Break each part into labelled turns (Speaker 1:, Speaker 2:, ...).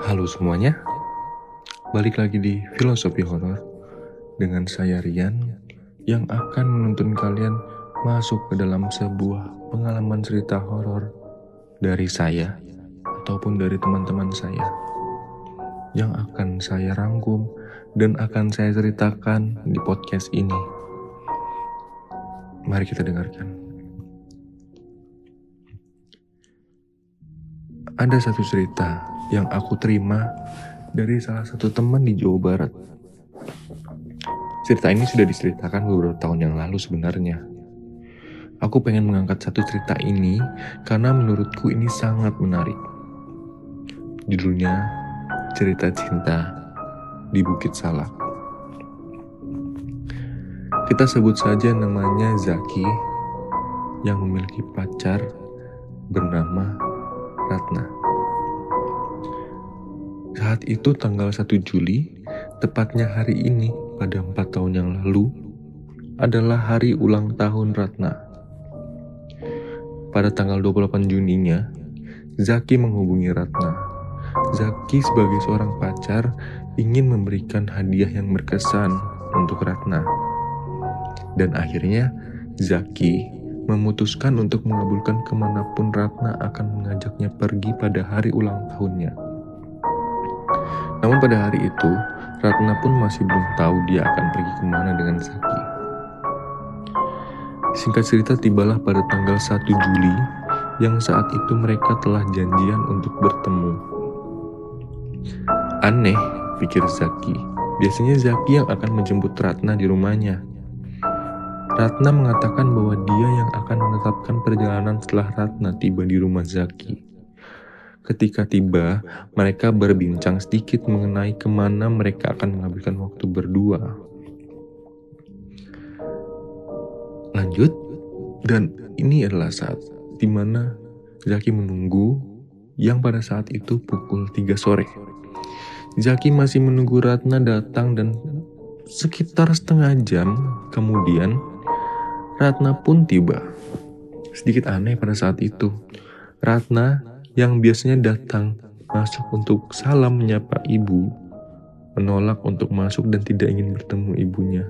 Speaker 1: Halo semuanya, balik lagi di Filosofi Horor dengan saya Rian yang akan menuntun kalian masuk ke dalam sebuah pengalaman cerita horor dari saya ataupun dari teman-teman saya yang akan saya rangkum dan akan saya ceritakan di podcast ini. Mari kita dengarkan. Ada satu cerita yang aku terima dari salah satu teman di Jawa Barat. Cerita ini sudah diceritakan beberapa tahun yang lalu sebenarnya. Aku pengen mengangkat satu cerita ini karena menurutku ini sangat menarik. Judulnya Cerita Cinta di Bukit Salak. Kita sebut saja namanya Zaki yang memiliki pacar bernama Ratna. Saat itu tanggal 1 Juli, tepatnya hari ini pada empat tahun yang lalu, adalah hari ulang tahun Ratna. Pada tanggal 28 Juninya, Zaki menghubungi Ratna. Zaki sebagai seorang pacar ingin memberikan hadiah yang berkesan untuk Ratna. Dan akhirnya Zaki memutuskan untuk mengabulkan ke mana pun Ratna akan mengajaknya pergi pada hari ulang tahunnya. Namun pada hari itu, Ratna pun masih belum tahu dia akan pergi ke mana dengan Zaki. Singkat cerita tibalah pada tanggal 1 Juli yang saat itu mereka telah janjian untuk bertemu. Aneh, pikir Zaki. Biasanya Zaki yang akan menjemput Ratna di rumahnya. Ratna mengatakan bahwa dia yang akan menetapkan perjalanan setelah Ratna tiba di rumah Zaki. Ketika tiba, mereka berbincang sedikit mengenai ke mana mereka akan menghabiskan waktu berdua. Lanjut, dan ini adalah saat di mana Zaki menunggu yang pada saat itu pukul 3 sore. Zaki masih menunggu Ratna datang dan sekitar setengah jam kemudian Ratna pun tiba. Sedikit aneh pada saat itu. Ratna yang biasanya datang masuk untuk salam menyapa ibu, menolak untuk masuk dan tidak ingin bertemu ibunya.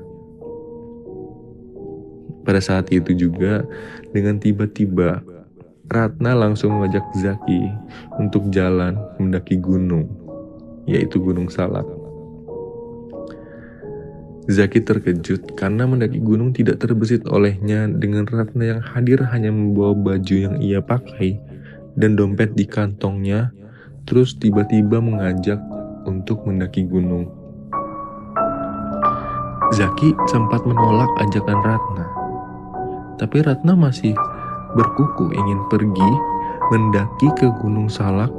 Speaker 1: Pada saat itu juga, dengan tiba-tiba, Ratna langsung mengajak Zaki untuk jalan mendaki gunung, yaitu Gunung Salak. Zaki terkejut karena mendaki gunung tidak terbesit olehnya dengan Ratna yang hadir hanya membawa baju yang ia pakai dan dompet di kantongnya, terus tiba-tiba mengajak untuk mendaki gunung. Zaki sempat menolak ajakan Ratna, tapi Ratna masih berkuku ingin pergi mendaki ke Gunung Salak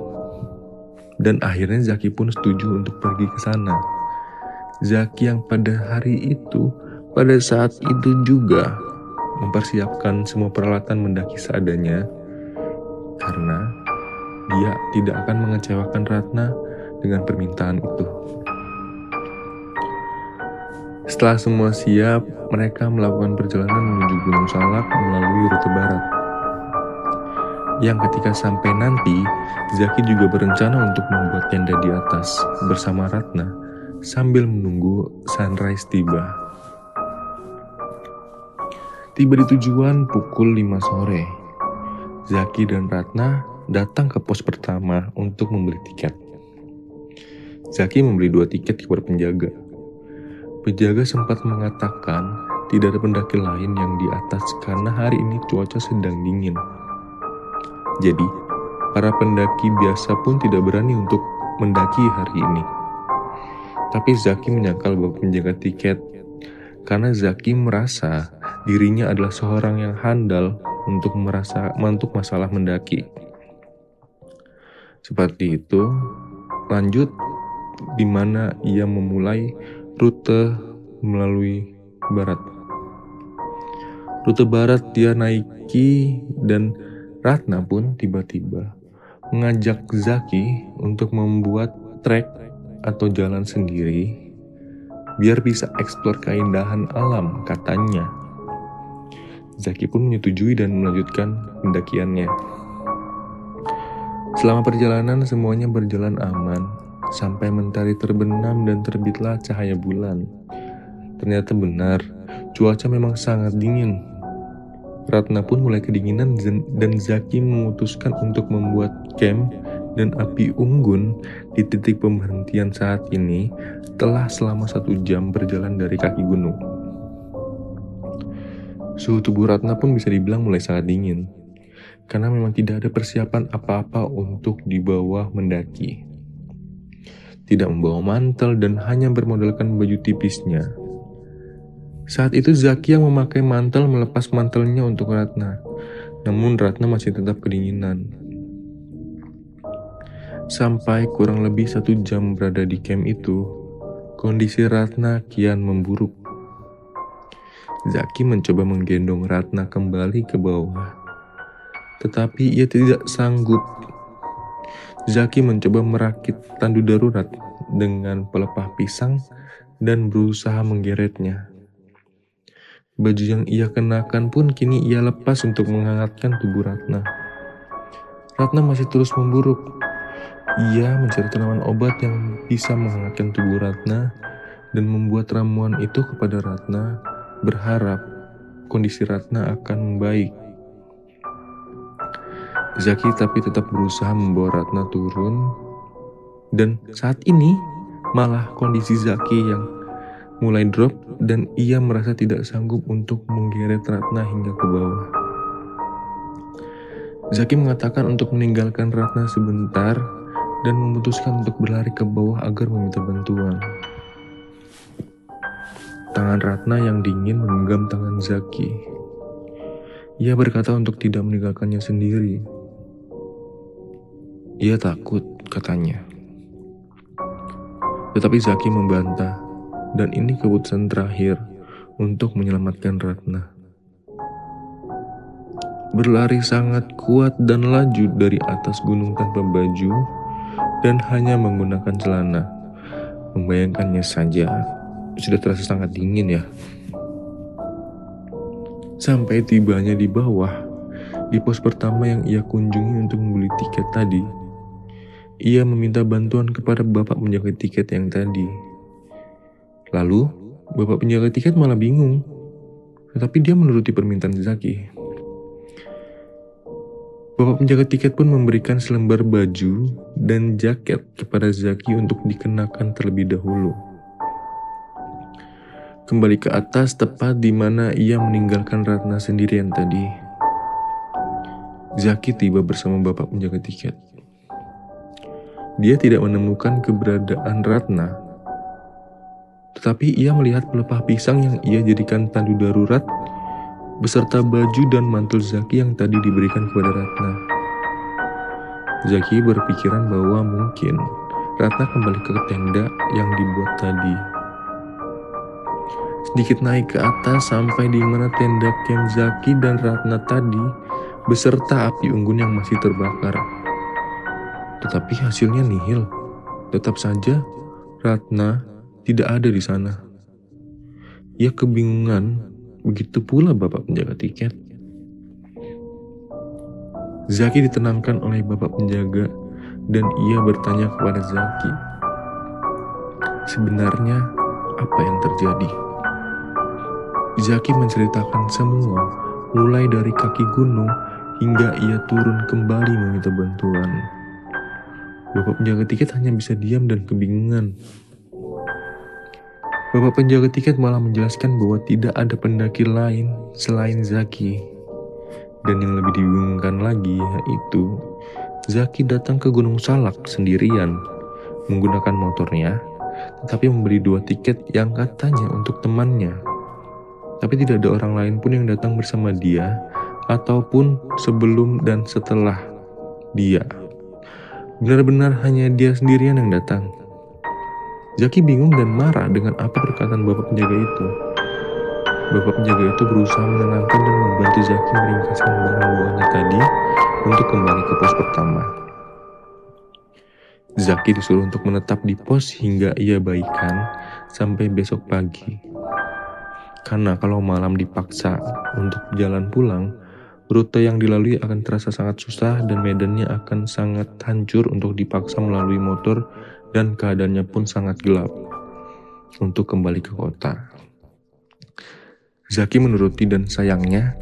Speaker 1: dan akhirnya Zaki pun setuju untuk pergi ke sana. Zaki yang pada hari itu, pada saat itu juga mempersiapkan semua peralatan mendaki seadanya dia tidak akan mengecewakan Ratna dengan permintaan itu. Setelah semua siap, mereka melakukan perjalanan menuju Gunung Salak melalui rute barat. Yang ketika sampai nanti, Zaki juga berencana untuk membuat tenda di atas bersama Ratna sambil menunggu sunrise tiba. Tiba di tujuan pukul 5 sore. Zaki dan Ratna datang ke pos pertama untuk membeli tiket. Zaki membeli dua tiket kepada penjaga. Penjaga sempat mengatakan tidak ada pendaki lain yang di atas karena hari ini cuaca sedang dingin. Jadi, para pendaki biasa pun tidak berani untuk mendaki hari ini. Tapi Zaki menyangkal bahwa penjaga tiket karena Zaki merasa dirinya adalah seorang yang handal untuk merasa untuk masalah mendaki. Seperti itu, lanjut di mana ia memulai rute melalui barat. Rute barat dia naiki dan Ratna pun tiba-tiba mengajak Zaki untuk membuat trek atau jalan sendiri biar bisa eksplor keindahan alam katanya. Zaki pun menyetujui dan melanjutkan pendakiannya. Selama perjalanan semuanya berjalan aman sampai mentari terbenam dan terbitlah cahaya bulan. Ternyata benar, cuaca memang sangat dingin. Ratna pun mulai kedinginan dan Zaki memutuskan untuk membuat camp dan api unggun di titik pemberhentian saat ini telah selama satu jam berjalan dari kaki gunung. Suhu tubuh Ratna pun bisa dibilang mulai sangat dingin, karena memang tidak ada persiapan apa-apa untuk dibawa mendaki tidak membawa mantel dan hanya bermodalkan baju tipisnya. Saat itu Zaki yang memakai mantel melepas mantelnya untuk Ratna, namun Ratna masih tetap kedinginan. Sampai kurang lebih satu jam berada di camp itu, kondisi Ratna kian memburuk. Zaki mencoba menggendong Ratna kembali ke bawah, tetapi ia tidak sanggup Zaki mencoba merakit tandu darurat dengan pelepah pisang dan berusaha menggeretnya. Baju yang ia kenakan pun kini ia lepas untuk menghangatkan tubuh Ratna. Ratna masih terus memburuk. Ia mencari tanaman obat yang bisa menghangatkan tubuh Ratna dan membuat ramuan itu kepada Ratna berharap kondisi Ratna akan membaik. Zaki tapi tetap berusaha membawa Ratna turun dan saat ini malah kondisi Zaki yang mulai drop dan ia merasa tidak sanggup untuk menggeret Ratna hingga ke bawah. Zaki mengatakan untuk meninggalkan Ratna sebentar dan memutuskan untuk berlari ke bawah agar meminta bantuan. Tangan Ratna yang dingin menggenggam tangan Zaki. Ia berkata untuk tidak meninggalkannya sendiri, ia takut, katanya. Tetapi Zaki membantah, dan ini keputusan terakhir untuk menyelamatkan Ratna. Berlari sangat kuat dan laju dari atas gunung tanpa baju dan hanya menggunakan celana. Membayangkannya saja, sudah terasa sangat dingin ya. Sampai tibanya di bawah, di pos pertama yang ia kunjungi untuk membeli tiket tadi, ia meminta bantuan kepada bapak penjaga tiket yang tadi. Lalu, bapak penjaga tiket malah bingung. Tetapi dia menuruti permintaan Zaki. Bapak penjaga tiket pun memberikan selembar baju dan jaket kepada Zaki untuk dikenakan terlebih dahulu. Kembali ke atas tepat di mana ia meninggalkan Ratna sendirian tadi. Zaki tiba bersama bapak penjaga tiket. Dia tidak menemukan keberadaan Ratna. Tetapi ia melihat pelepah pisang yang ia jadikan tandu darurat beserta baju dan mantel Zaki yang tadi diberikan kepada Ratna. Zaki berpikiran bahwa mungkin Ratna kembali ke tenda yang dibuat tadi. Sedikit naik ke atas sampai di mana tenda Ken Zaki dan Ratna tadi beserta api unggun yang masih terbakar. Tetapi hasilnya nihil. Tetap saja Ratna tidak ada di sana. Ia kebingungan, begitu pula bapak penjaga tiket. Zaki ditenangkan oleh bapak penjaga dan ia bertanya kepada Zaki. Sebenarnya apa yang terjadi? Zaki menceritakan semua, mulai dari kaki gunung hingga ia turun kembali meminta bantuan. Bapak penjaga tiket hanya bisa diam dan kebingungan. Bapak penjaga tiket malah menjelaskan bahwa tidak ada pendaki lain selain Zaki. Dan yang lebih dibingungkan lagi yaitu Zaki datang ke Gunung Salak sendirian menggunakan motornya, tetapi membeli dua tiket yang katanya untuk temannya. Tapi tidak ada orang lain pun yang datang bersama dia ataupun sebelum dan setelah dia. Benar-benar hanya dia sendirian yang datang. Zaki bingung dan marah dengan apa perkataan bapak penjaga itu. Bapak penjaga itu berusaha menenangkan dan membantu Zaki meringkaskan barang bawahnya tadi untuk kembali ke pos pertama. Zaki disuruh untuk menetap di pos hingga ia baikan sampai besok pagi. Karena kalau malam dipaksa untuk jalan pulang, Rute yang dilalui akan terasa sangat susah dan medannya akan sangat hancur untuk dipaksa melalui motor dan keadaannya pun sangat gelap untuk kembali ke kota. Zaki menuruti dan sayangnya,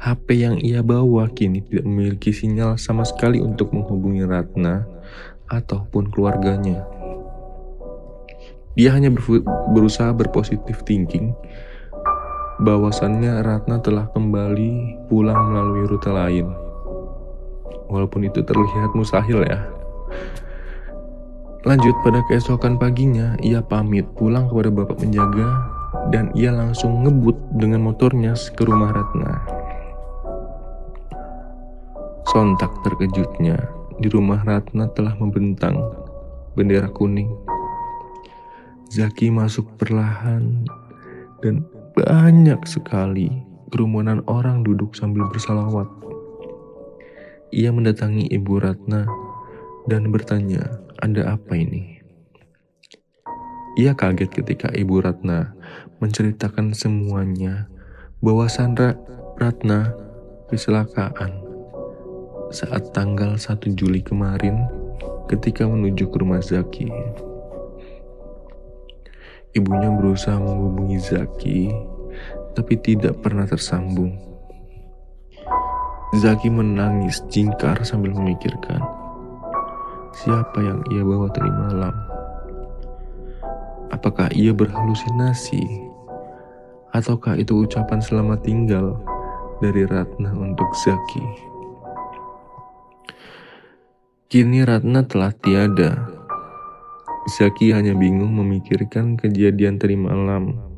Speaker 1: HP yang ia bawa kini tidak memiliki sinyal sama sekali untuk menghubungi Ratna ataupun keluarganya. Dia hanya berusaha berpositif thinking bahwasannya Ratna telah kembali pulang melalui rute lain. Walaupun itu terlihat mustahil ya. Lanjut pada keesokan paginya, ia pamit pulang kepada bapak penjaga dan ia langsung ngebut dengan motornya ke rumah Ratna. Sontak terkejutnya, di rumah Ratna telah membentang bendera kuning. Zaki masuk perlahan dan banyak sekali kerumunan orang duduk sambil bersalawat. Ia mendatangi Ibu Ratna dan bertanya, "Ada apa ini?" Ia kaget ketika Ibu Ratna menceritakan semuanya bahwa Sandra Ratna kecelakaan saat tanggal 1 Juli kemarin ketika menuju ke rumah Zaki. Ibunya berusaha menghubungi Zaki, tapi tidak pernah tersambung. Zaki menangis jingkar sambil memikirkan siapa yang ia bawa tadi malam. Apakah ia berhalusinasi? Ataukah itu ucapan selamat tinggal dari Ratna untuk Zaki? Kini Ratna telah tiada Zaki hanya bingung memikirkan kejadian tadi malam.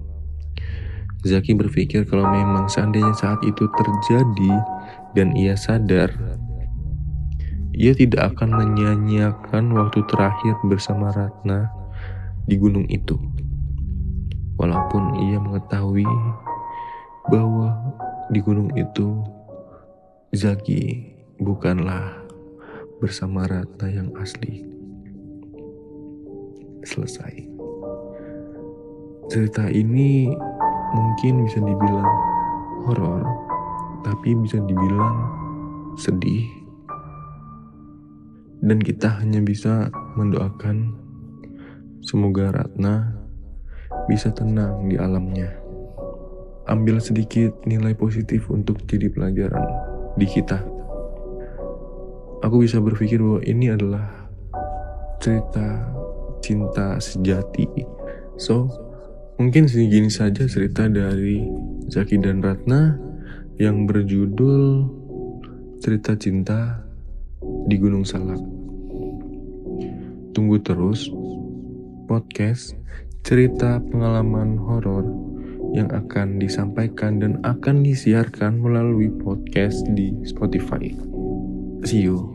Speaker 1: Zaki berpikir kalau memang seandainya saat itu terjadi dan ia sadar, ia tidak akan menyanyiakan waktu terakhir bersama Ratna di gunung itu. Walaupun ia mengetahui bahwa di gunung itu Zaki bukanlah bersama Ratna yang asli selesai. Cerita ini mungkin bisa dibilang horor, tapi bisa dibilang sedih. Dan kita hanya bisa mendoakan semoga Ratna bisa tenang di alamnya. Ambil sedikit nilai positif untuk jadi pelajaran di kita. Aku bisa berpikir bahwa ini adalah cerita cinta sejati. So, mungkin segini saja cerita dari Zaki dan Ratna yang berjudul Cerita Cinta di Gunung Salak. Tunggu terus podcast cerita pengalaman horor yang akan disampaikan dan akan disiarkan melalui podcast di Spotify. See you.